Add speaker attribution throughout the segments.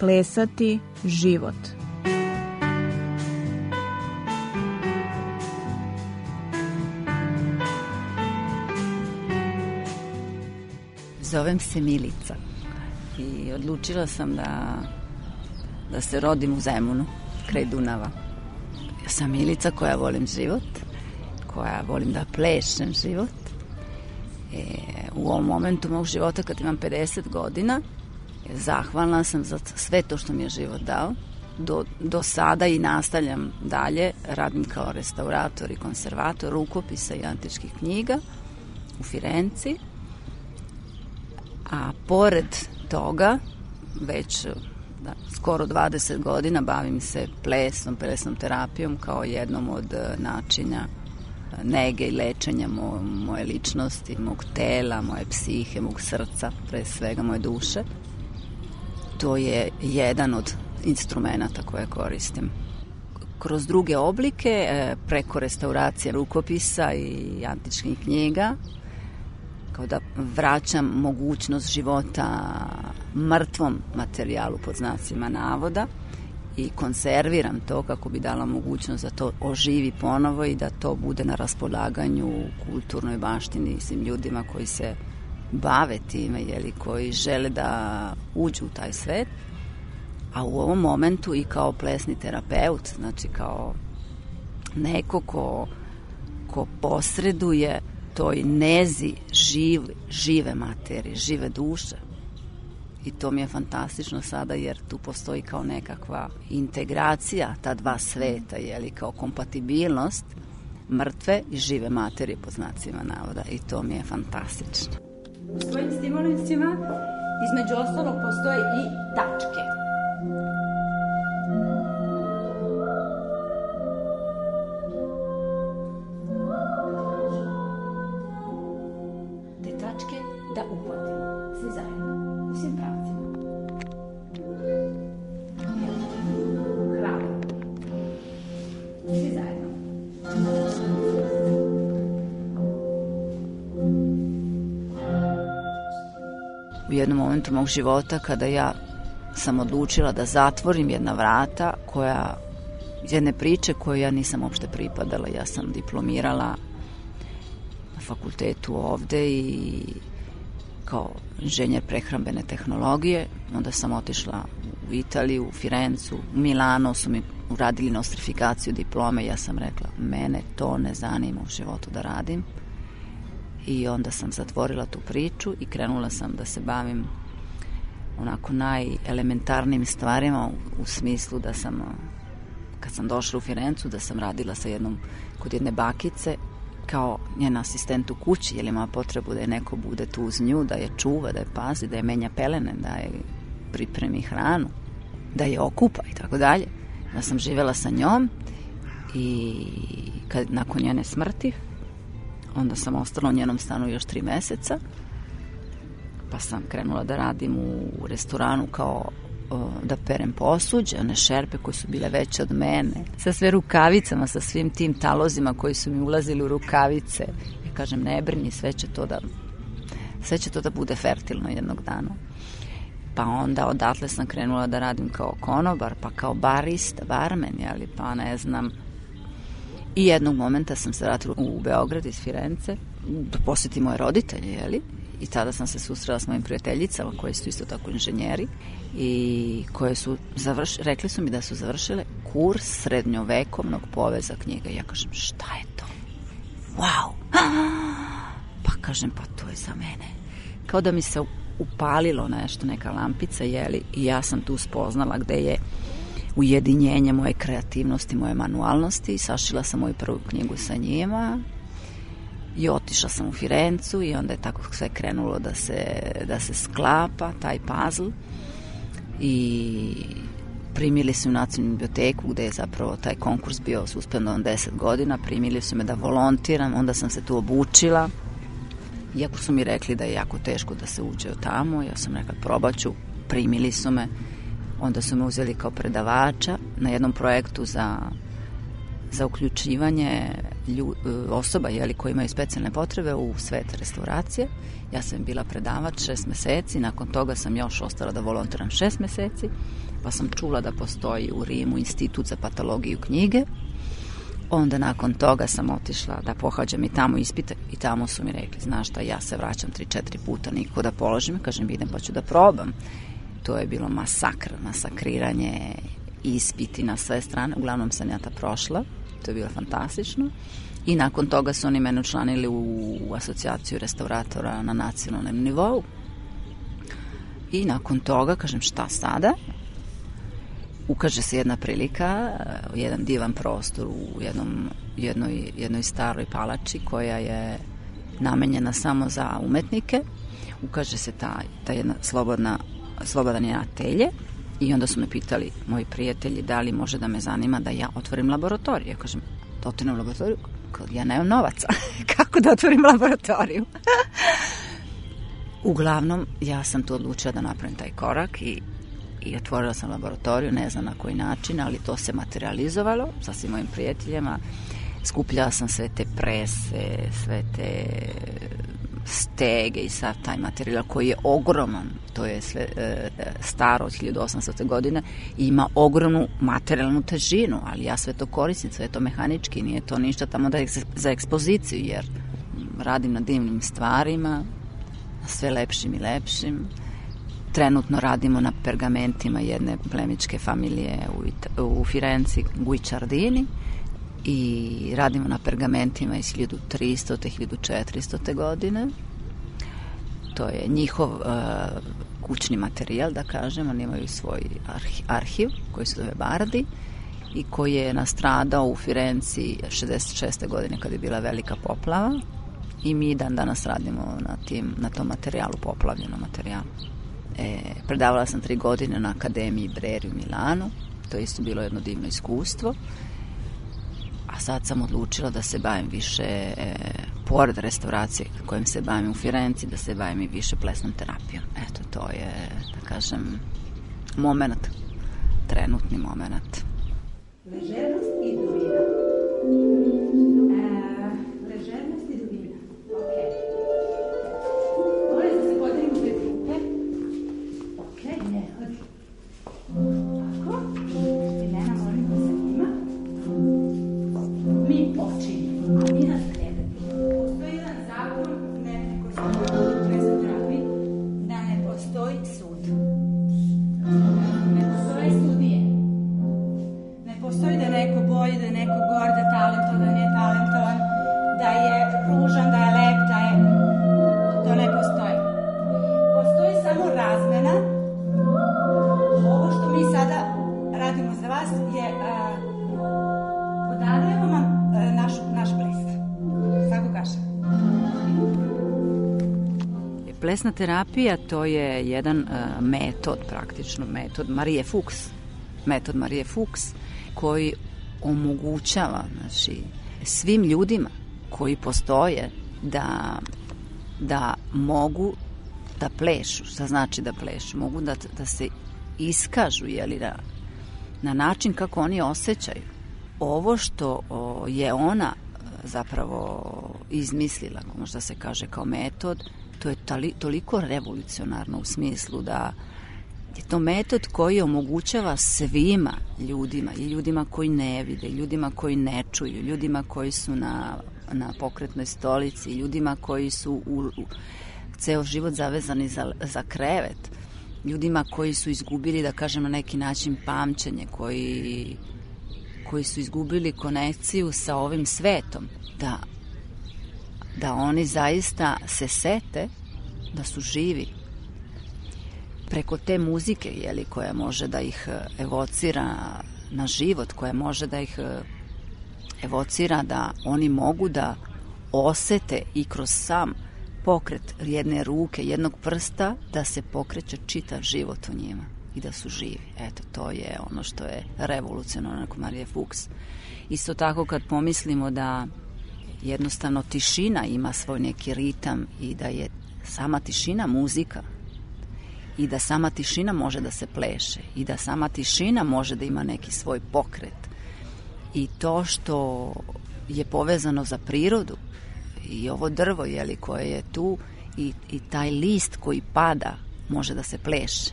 Speaker 1: Plesati život.
Speaker 2: Zovem se Milica i odlučila sam da, da se rodim u Zemunu, kraj Dunava. Ja sam Milica koja volim život, koja volim da plešem život. E, u ovom momentu mog života kad imam 50 godina, Zahvalna sam za sve to što mi je život dao. Do, do sada i nastavljam dalje, radim kao restaurator i konservator rukopisa i antičkih knjiga u Firenci. A pored toga, već da, skoro 20 godina bavim se plesom, plesnom terapijom kao jednom od e, načina e, nege i lečenja mo, moje ličnosti, mog tela, moje psihe, mog srca, pre svega moje duše to je jedan od instrumenta koje koristim. Kroz druge oblike, e, preko restauracije rukopisa i antičkih knjiga, kao da vraćam mogućnost života mrtvom materijalu pod znacima navoda i konserviram to kako bi dala mogućnost da to oživi ponovo i da to bude na raspolaganju kulturnoj baštini svim ljudima koji se bave time, jeli, koji žele da uđu u taj svet, a u ovom momentu i kao plesni terapeut, znači kao neko ko, ko posreduje toj nezi žive, žive materije, žive duše. I to mi je fantastično sada jer tu postoji kao nekakva integracija ta dva sveta, jeli, kao kompatibilnost mrtve i žive materije po znacima navoda i to mi je fantastično.
Speaker 3: Svojim stimulansima između ostalog postoje i tačke.
Speaker 2: Mog života kada ja sam odlučila da zatvorim jedna vrata koja jedne priče koje ja nisam uopšte pripadala. Ja sam diplomirala na fakultetu ovde i kao inženjer prehrambene tehnologije. Onda sam otišla u Italiju, u Firencu, u Milano su mi uradili nostrifikaciju diplome. Ja sam rekla, mene to ne zanima u životu da radim i onda sam zatvorila tu priču i krenula sam da se bavim onako najelementarnim stvarima u, u smislu da sam kad sam došla u Firencu da sam radila sa jednom kod jedne bakice kao njen asistent u kući jer ima potrebu da je neko bude tu uz nju, da je čuva, da je pazi, da je menja pelene, da je pripremi hranu, da je okupa i tako dalje. Da sam živela sa njom i kad, nakon njene smrti onda sam ostala u njenom stanu još tri meseca pa sam krenula da radim u restoranu kao da perem posuđe, one šerpe koje su bile veće od mene, sa sve rukavicama, sa svim tim talozima koji su mi ulazili u rukavice. Ja kažem, ne brini, sve će to da sve će to da bude fertilno jednog dana. Pa onda odatle sam krenula da radim kao konobar, pa kao barista, barmen, jeli, pa ne znam, I jednog momenta sam se vratila u Beograd iz Firence, da posetim moje roditelje, jeli? I tada sam se susrela s mojim prijateljicama koje su isto tako inženjeri i koje su završ, rekli su mi da su završile kurs srednjovekovnog poveza knjiga. Ja kažem, šta je to? Wow! Pa kažem, pa to je za mene. Kao da mi se upalilo nešto, neka lampica, jeli, i ja sam tu spoznala gde je ujedinjenje moje kreativnosti, moje manualnosti i sašila sam moju prvu knjigu sa njima i otišla sam u Firencu i onda je tako sve krenulo da se, da se sklapa taj puzzle. I primili su u nacionalnu biblioteku gde je zapravo taj konkurs bio suspendovan 10 godina, primili su me da volontiram, onda sam se tu obučila. Iako su mi rekli da je jako teško da se uđe od tamo, ja sam rekla probaću, primili su me, onda su me uzeli kao predavača na jednom projektu za za uključivanje lju, osoba jeli, koji imaju specijalne potrebe u svet restauracije. Ja sam bila predavač šest meseci, nakon toga sam još ostala da volontiram šest meseci, pa sam čula da postoji u Rimu institut za patologiju knjige. Onda nakon toga sam otišla da pohađam i tamo ispite i tamo su mi rekli, znaš šta, ja se vraćam 3-4 puta niko da položim, kažem idem pa ću da probam. To je bilo masakr, masakriranje, ispiti na sve strane, uglavnom sam ja ta prošla, to je bilo fantastično. I nakon toga su oni mene učlanili u, u asocijaciju restauratora na nacionalnom nivou. I nakon toga, kažem, šta sada? Ukaže se jedna prilika, jedan divan prostor u jednom, jednoj, jednoj staroj palači koja je namenjena samo za umetnike. Ukaže se ta, ta jedna slobodna, slobodan je atelje I onda su me pitali moji prijatelji da li može da me zanima da ja otvorim laboratoriju. Ja kažem, da otvorim laboratoriju? Ja nemam novaca. Kako da otvorim laboratoriju? Uglavnom, ja sam tu odlučila da napravim taj korak i, i otvorila sam laboratoriju, ne znam na koji način, ali to se materializovalo sa svim mojim prijateljima. Skupljala sam sve te prese, sve te stege i sav taj materijal koji je ogroman, to je sve e, staro od 1800. godine ima ogromnu materijalnu težinu, ali ja sve to koristim, sve to mehanički, nije to ništa tamo da je za ekspoziciju, jer radim na divnim stvarima, sve lepšim i lepšim. Trenutno radimo na pergamentima jedne plemičke familije u, u Firenci, Guicciardini, i radimo na pergamentima iz 1300. te 1400. godine. To je njihov uh, kućni materijal, da kažem, oni imaju svoj arhi, arhiv koji se zove Bardi i koji je nastradao u Firenci 66. godine kad je bila velika poplava i mi dan danas radimo na, tim, na tom materijalu, poplavljenom materijalu. E, predavala sam tri godine na Akademiji Breri u Milanu, to je isto bilo jedno divno iskustvo sad sam odlučila da se bavim više e, pored restauracije kojim se bavim u Firenci, da se bavim i više plesnom terapijom. Eto, to je, da kažem, moment, trenutni moment.
Speaker 3: Ležernost i dubina.
Speaker 2: Plesna terapija to je jedan uh, metod, praktično metod Marije Fuchs, metod Marije Fuchs koji omogućava znači, svim ljudima koji postoje da, da mogu da plešu, šta znači da plešu, mogu da, da se iskažu jeli, na, na način kako oni osjećaju. Ovo što o, je ona e, zapravo izmislila, možda se kaže kao metod, to je tali, toliko revolucionarno u smislu da je to metod koji omogućava svima ljudima i ljudima koji ne vide, ljudima koji ne čuju, ljudima koji su na, na pokretnoj stolici, ljudima koji su u, u ceo život zavezani za, za krevet, ljudima koji su izgubili, da kažem, na neki način pamćenje, koji, koji su izgubili konekciju sa ovim svetom, da, da oni zaista se sete da su živi preko te muzike jeli, koja može da ih e, evocira na život, koja može da ih e, evocira da oni mogu da osete i kroz sam pokret jedne ruke, jednog prsta, da se pokreće čitav život u njima i da su živi. Eto, to je ono što je revolucionarno kod Marije Fuchs. Isto tako kad pomislimo da jednostavno tišina ima svoj neki ritam i da je sama tišina muzika. I da sama tišina može da se pleše. I da sama tišina može da ima neki svoj pokret. I to što je povezano za prirodu i ovo drvo jeli, koje je tu i, i taj list koji pada može da se pleše.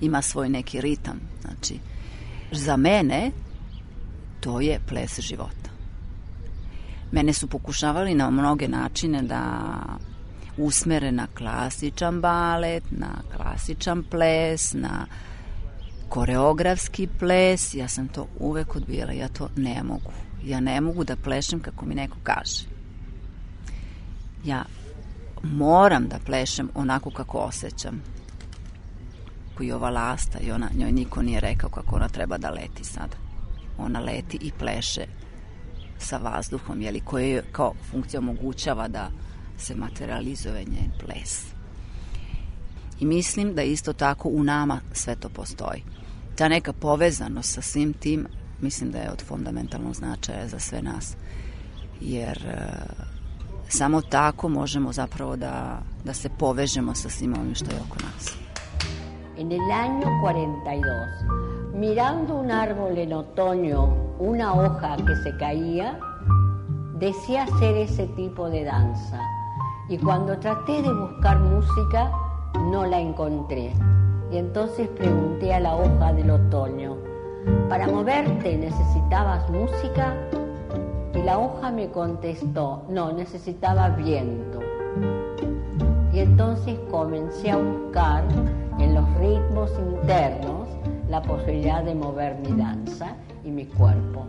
Speaker 2: Ima svoj neki ritam. Znači za mene to je ples života mene su pokušavali na mnoge načine da usmere na klasičan balet, na klasičan ples, na koreografski ples, ja sam to uvek odbijala, ja to ne mogu. Ja ne mogu da plešem kako mi neko kaže. Ja moram da plešem onako kako osjećam. Koji ova lasta i ona, njoj niko nije rekao kako ona treba da leti sada. Ona leti i pleše sa vazduhom, jeli, koje kao funkcija omogućava da se materializuje njen ples. I mislim da isto tako u nama sve to postoji. Ta neka povezanost sa svim tim mislim da je od fundamentalnog značaja za sve nas. Jer e, samo tako možemo zapravo da, da se povežemo sa svim ovim što je oko nas.
Speaker 4: En el año 42, mirando un árbol en otoño, una hoja que se caía, decía hacer ese tipo de danza. y cuando traté de buscar música no la encontré. Y entonces pregunté a la hoja del otoño, ¿para moverte necesitabas música? Y la hoja me contestó, no, necesitaba viento. Y entonces comencé a buscar en los ritmos internos la posibilidad de mover mi danza y mi cuerpo.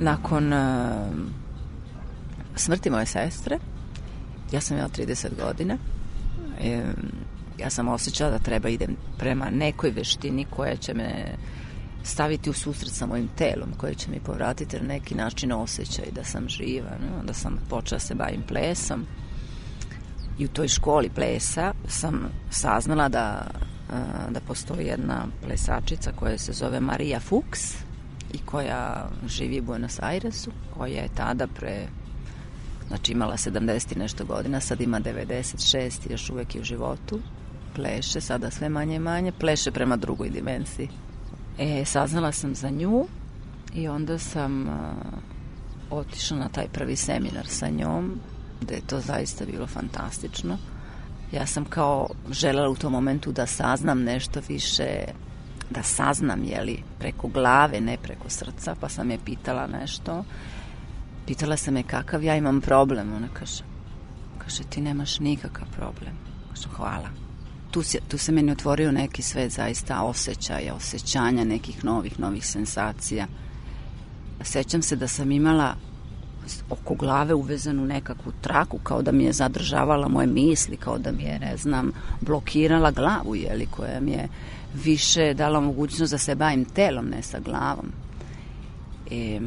Speaker 2: Nakon uh smrti moje sestre, ja sam imala 30 godina, e, ja sam osjećala da treba idem prema nekoj veštini koja će me staviti u susret sa mojim telom, koja će mi povratiti na neki način osjećaj da sam živa. Ne? Onda sam počela se bavim plesom i u toj školi plesa sam saznala da, da postoji jedna plesačica koja se zove Marija Fuchs i koja živi u Buenos Airesu, koja je tada pre Znači imala 70 i nešto godina, sad ima 96 i još uvek je u životu. Pleše, sada sve manje i manje, pleše prema drugoj dimenziji. E, saznala sam za nju i onda sam a, otišla na taj prvi seminar sa njom, gde je to zaista bilo fantastično. Ja sam kao želela u tom momentu da saznam nešto više, da saznam, jeli, preko glave, ne preko srca, pa sam je pitala nešto Pitala sam je kakav ja imam problem. Ona kaže, kaže ti nemaš nikakav problem. Kaže, hvala. Tu se, tu se meni otvorio neki svet zaista osjećaja, osjećanja nekih novih, novih sensacija. Sećam se da sam imala oko glave uvezanu nekakvu traku, kao da mi je zadržavala moje misli, kao da mi je, ne znam, blokirala glavu, jeli, koja mi je više dala mogućnost da se bavim telom, ne sa glavom. E,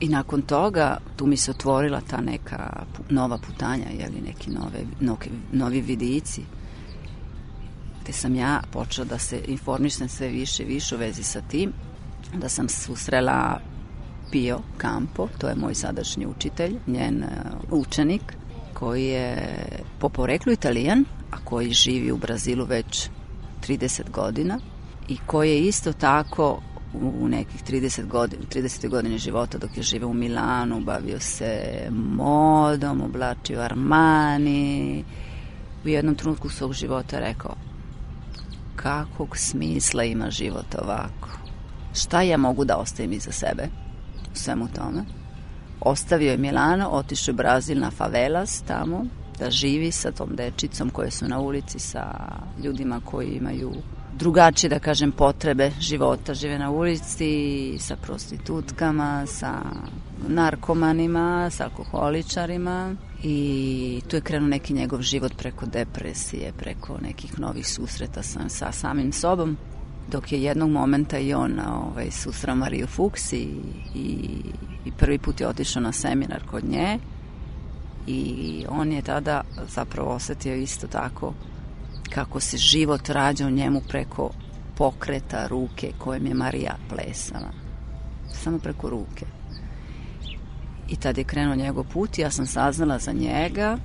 Speaker 2: I nakon toga tu mi se otvorila ta neka nova putanja, jeli, neki nove, novi, novi vidici gde sam ja počela da se informišem sve više i više u vezi sa tim, da sam susrela Pio Campo, to je moj sadašnji učitelj, njen uh, učenik, koji je po poreklu italijan, a koji živi u Brazilu već 30 godina i koji je isto tako u nekih 30 godina, 30. godine života dok je žive u Milanu, bavio se modom, oblačio Armani. U jednom trenutku svog života rekao kakvog smisla ima život ovako? Šta ja mogu da ostavim iza sebe svemu tome? ostavio je Milano, otišao u Brazil na favelas tamo, da živi sa tom dečicom koje su na ulici, sa ljudima koji imaju drugačije, da kažem, potrebe života. Žive na ulici sa prostitutkama, sa narkomanima, sa alkoholičarima i tu je krenuo neki njegov život preko depresije, preko nekih novih susreta sa, sa samim sobom dok je jednog momenta i on ovaj, susrao Mariju Fuchs i, i, i prvi put je otišao na seminar kod nje i on je tada zapravo osetio isto tako kako se život rađa u njemu preko pokreta ruke kojem je Marija plesala. Samo preko ruke. I tad je krenuo njegov put i ja sam saznala za njega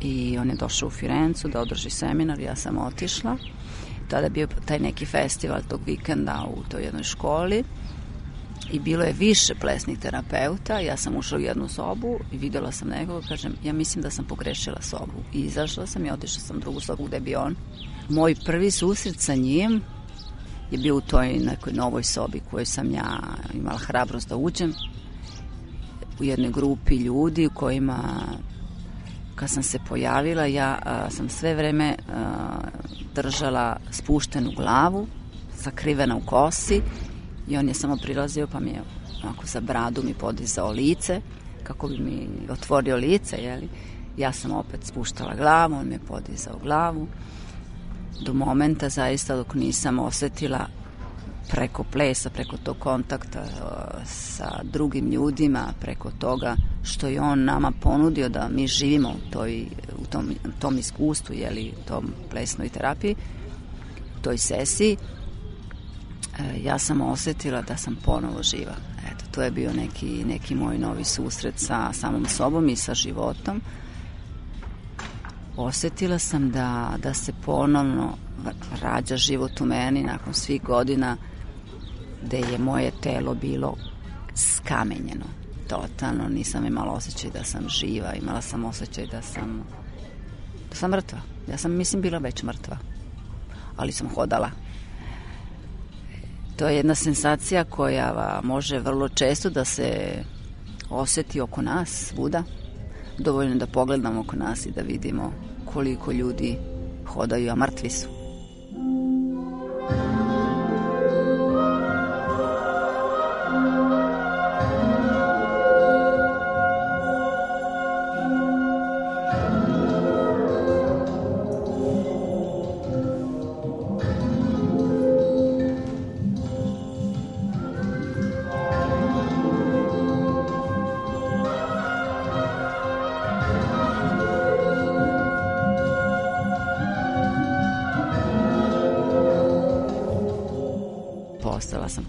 Speaker 2: i on je došao u Firencu da održi seminar, ja sam otišla. Tada bio taj neki festival tog vikenda u toj jednoj školi i bilo je više plesnih terapeuta, ja sam ušla u jednu sobu i videla sam nekoga, kažem, ja mislim da sam pogrešila sobu. I izašla sam i otišla sam u drugu sobu gde bi on. Moj prvi susret sa njim je bio u toj nekoj novoj sobi koju sam ja imala hrabrost da uđem u jednoj grupi ljudi kojima kad sam se pojavila ja a, sam sve vreme a, držala spuštenu glavu sakrivena u kosi i on je samo prilazio pa mi je onako za bradu mi podizao lice kako bi mi otvorio lice jeli? ja sam opet spuštala glavu on mi je podizao glavu do momenta zaista dok nisam osetila preko plesa, preko tog kontakta uh, sa drugim ljudima, preko toga što je on nama ponudio da mi živimo u, toj, u tom, tom iskustvu, jeli, tom plesnoj terapiji, toj sesiji, uh, ja sam osetila da sam ponovo živa. Eto, to je bio neki, neki moj novi susret sa samom sobom i sa životom. Osetila sam da, da se ponovno rađa život u meni nakon svih godina gde je moje telo bilo skamenjeno. Totalno nisam imala osjećaj da sam živa, imala sam osjećaj da sam da sam mrtva. Ja sam, mislim, bila već mrtva. Ali sam hodala. To je jedna sensacija koja može vrlo često da se oseti oko nas, svuda. Dovoljno da pogledamo oko nas i da vidimo koliko ljudi hodaju, a mrtvi su. postala sam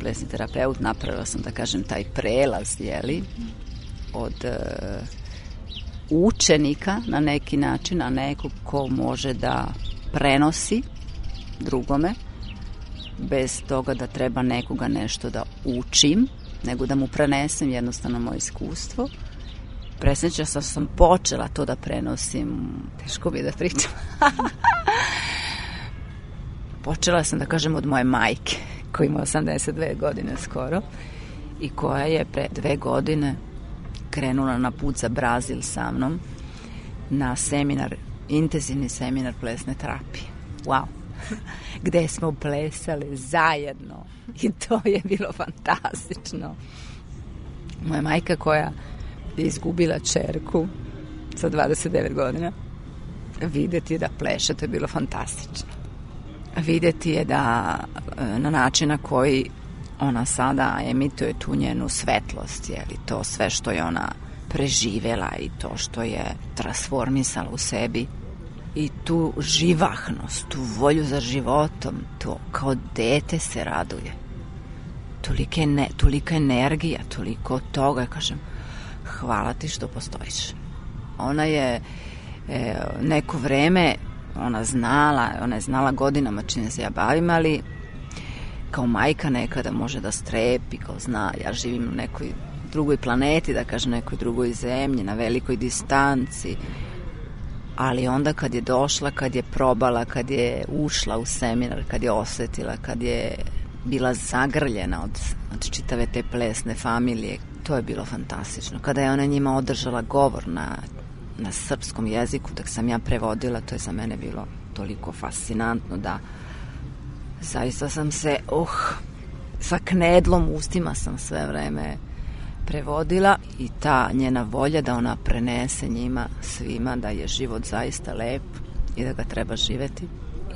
Speaker 2: plesni terapeut, napravila sam, da kažem, taj prelaz, jeli, od uh, učenika na neki način, a nekog ko može da prenosi drugome, bez toga da treba nekoga nešto da učim, nego da mu prenesem jednostavno moje iskustvo. Presneća sam sam počela to da prenosim, teško bi da pričam. počela sam da kažem od moje majke koja ima 82 godine skoro i koja je pre dve godine krenula na put za Brazil sa mnom na seminar, intenzivni seminar plesne terapije. Wow! Gde smo plesali zajedno i to je bilo fantastično. Moja majka koja je izgubila čerku sa 29 godina videti da pleše, to je bilo fantastično videti je da e, na način na koji ona sada emituje tu njenu svetlost, je li to sve što je ona preživela i to što je transformisala u sebi i tu živahnost, tu volju za životom, to kao dete se raduje. Tolike ne, tolika energija, toliko toga, kažem, hvala ti što postojiš. Ona je e, neko vreme ona znala, ona je znala godinama čine se ja bavim, ali kao majka nekada može da strepi, kao zna, ja živim u nekoj drugoj planeti, da kažem, nekoj drugoj zemlji, na velikoj distanci, ali onda kad je došla, kad je probala, kad je ušla u seminar, kad je osetila, kad je bila zagrljena od, od čitave te plesne familije, to je bilo fantastično. Kada je ona njima održala govor na, na srpskom jeziku, dok sam ja prevodila, to je za mene bilo toliko fascinantno da zaista sam se, uh, sa knedlom ustima sam sve vreme prevodila i ta njena volja da ona prenese njima svima da je život zaista lep i da ga treba živeti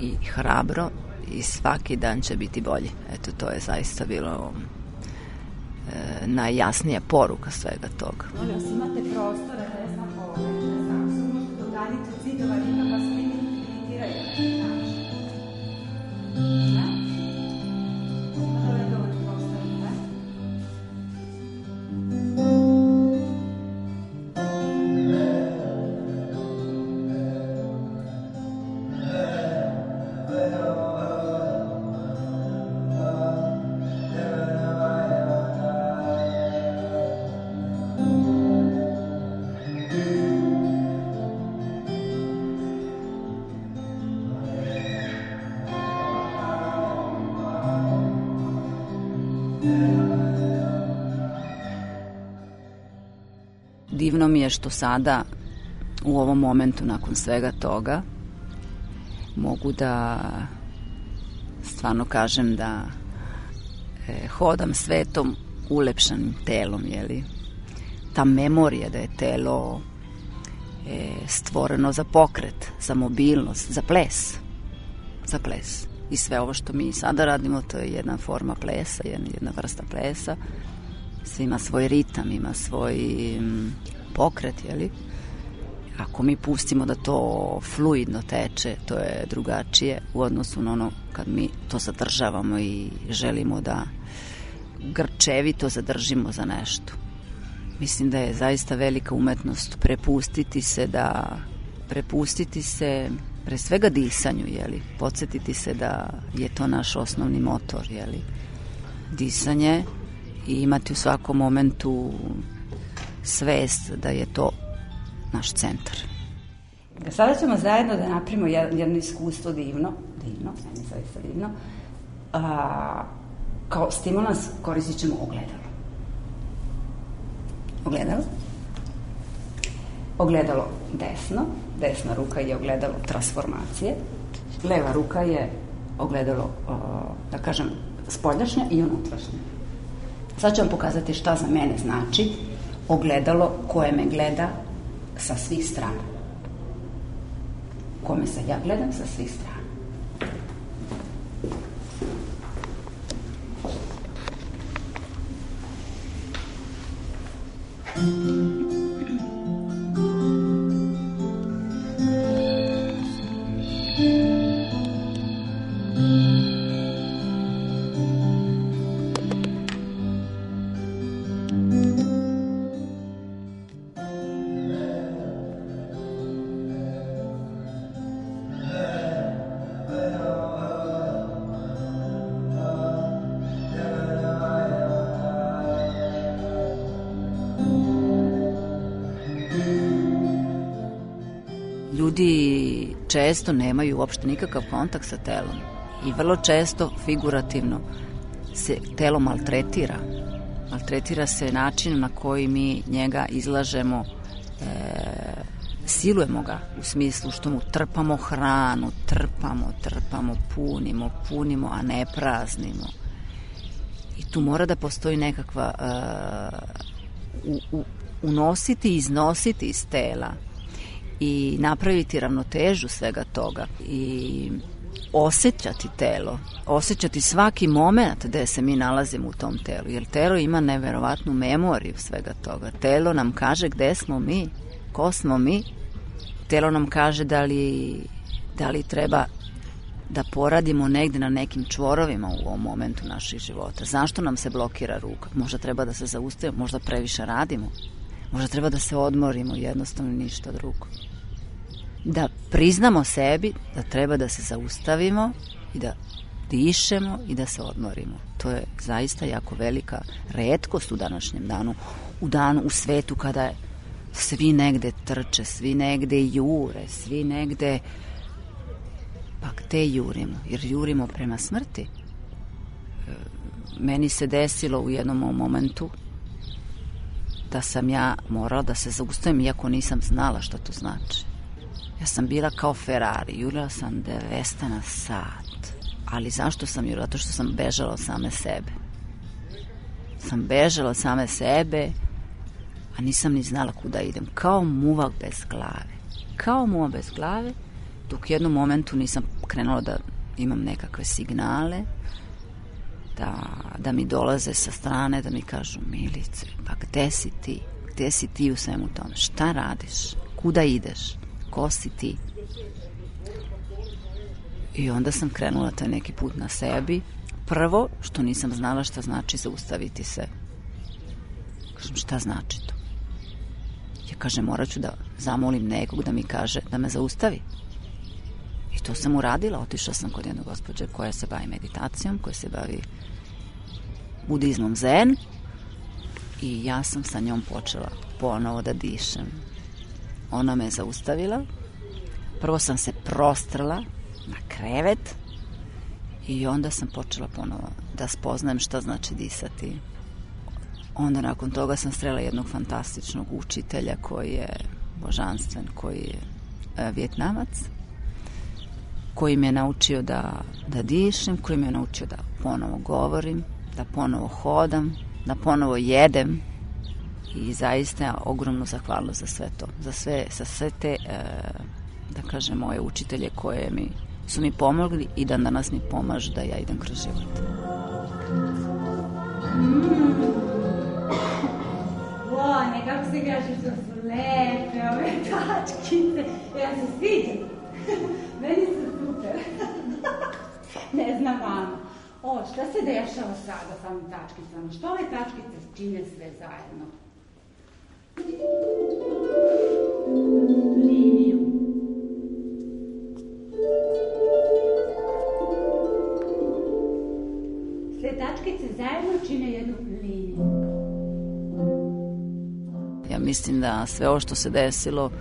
Speaker 2: i hrabro i svaki dan će biti bolji. Eto, to je zaista bilo e, najjasnija poruka svega toga.
Speaker 3: Molim imate prostora da ja znam ovo, ne znam, se možete zidova, ima vas mi imitiraju. Da?
Speaker 2: Divno mi je što sada u ovom momentu nakon svega toga mogu da stvarno kažem da e, hodam svetom ulepšanim telom, jeli? Ta memorija da je telo e, stvoreno za pokret, za mobilnost, za ples. Za ples. I sve ovo što mi sada radimo, to je jedna forma plesa, jedna, vrsta plesa. Sve ima svoj ritam, ima svoj mm, pokret, jeli? Ako mi pustimo da to fluidno teče, to je drugačije u odnosu na ono kad mi to zadržavamo i želimo da grčevito zadržimo za nešto. Mislim da je zaista velika umetnost prepustiti se da prepustiti se pre svega disanju, jeli, podsjetiti se da je to naš osnovni motor, jeli, disanje i imati u svakom momentu svest da je to naš centar.
Speaker 3: Sada ćemo zajedno da napravimo jedno iskustvo divno, divno, meni zaista divno. A, kao stimulans koristit ćemo ogledalo. Ogledalo. Ogledalo desno, desna ruka je ogledalo transformacije, leva ruka je ogledalo, da kažem, spoljašnja i unutrašnja. Sad ću vam pokazati šta za mene znači ogledalo koje me gleda sa svih strana. Kome se ja gledam sa svih strana.
Speaker 2: Ljudi često nemaju uopšte nikakav kontakt sa telom i vrlo često figurativno se telo maltretira. Maltretira se način na koji mi njega izlažemo, e, silujemo ga u smislu što mu trpamo hranu, trpamo, trpamo, punimo, punimo, a ne praznimo. I tu mora da postoji nekakva e, u, u, unositi i iznositi iz tela i napraviti ravnotežu svega toga i osjećati telo, osjećati svaki moment gde se mi nalazimo u tom telu, jer telo ima neverovatnu memoriju svega toga. Telo nam kaže gde smo mi, ko smo mi, telo nam kaže da li, da li treba da poradimo negde na nekim čvorovima u ovom momentu naših života. Zašto nam se blokira ruka? Možda treba da se zaustavimo, možda previše radimo, možda treba da se odmorimo, jednostavno ništa drugo da priznamo sebi da treba da se zaustavimo i da dišemo i da se odmorimo. To je zaista jako velika redkost u današnjem danu, u danu u svetu kada svi negde trče, svi negde jure, svi negde pa gde jurimo? Jer jurimo prema smrti. E, meni se desilo u jednom momentu da sam ja morala da se zaustavim iako nisam znala šta to znači. Ja sam bila kao Ferrari, jurila sam 200 na sat. Ali zašto sam jurila? Zato što sam bežala od same sebe. Sam bežala od same sebe, a nisam ni znala kuda idem. Kao muvak bez glave. Kao muvak bez glave, dok u jednom momentu nisam krenula da imam nekakve signale, da, da mi dolaze sa strane, da mi kažu Milice, pa gde si ti? Gde si ti u svemu tome? Šta radiš? Kuda ideš? Ko si ti? I onda sam krenula taj neki put na sebi. Prvo, što nisam znala šta znači zaustaviti se. Kažem, šta znači to? Ja kažem, morat ću da zamolim nekog da mi kaže da me zaustavi. To sam uradila. Otišla sam kod jedne gospođe koja se bavi meditacijom, koja se bavi budizmom zen i ja sam sa njom počela ponovo da dišem. Ona me zaustavila. Prvo sam se prostrala na krevet i onda sam počela ponovo da spoznajem šta znači disati. Onda nakon toga sam strela jednog fantastičnog učitelja koji je božanstven, koji je e, vjetnamac, koji me je naučio da, da dišem, koji me je naučio da ponovo govorim, da ponovo hodam, da ponovo jedem i zaista ogromnu zahvalnost za sve to, za sve, za sve te, e, da kažem, moje učitelje koje mi su mi pomogli i da danas mi pomažu da ja idem kroz život.
Speaker 3: Wow, nekako se gaši što su lepe ove tačkice. Ja se sviđam. Meni su super. ne znam vama. O, šta se dešava sada sa ovim tačkicama? Što ove tačkice čine sve zajedno? Liniju. Sve tačkice zajedno čine jednu liniju.
Speaker 2: Ja mislim da sve ovo što se desilo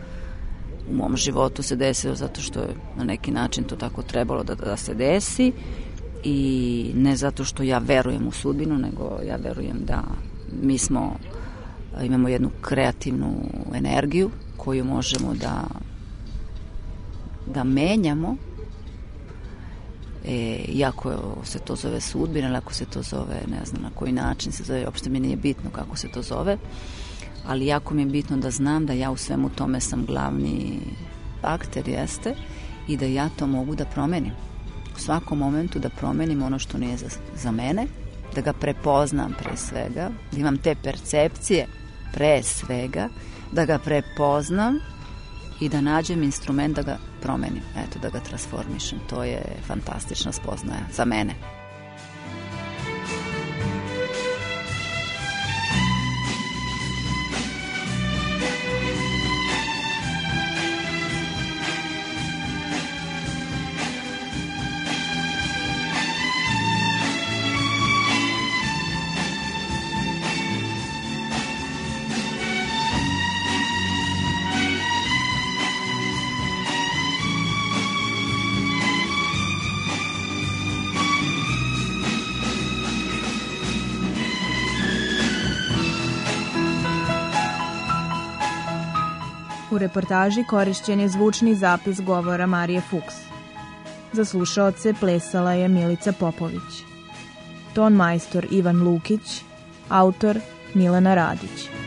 Speaker 2: u mom životu se desilo zato što je na neki način to tako trebalo da, da se desi i ne zato što ja verujem u sudbinu, nego ja verujem da mi smo imamo jednu kreativnu energiju koju možemo da da menjamo. E, iako se to zove sudbina ako se to zove ne znam na koji način se zove uopšte mi nije bitno kako se to zove ali jako mi je bitno da znam da ja u svemu tome sam glavni akter jeste i da ja to mogu da promenim u svakom momentu da promenim ono što nije za, za mene da ga prepoznam pre svega da imam te percepcije pre svega da ga prepoznam i da nađem instrument da ga promenim, eto, da ga transformišem. To je fantastična spoznaja za mene.
Speaker 1: Reportaži korišćen je zvučni zapis govora Marije Fuchs. Za slušaoce plesala je Milica Popović. Ton majstor Ivan Lukić, autor Milena Radić.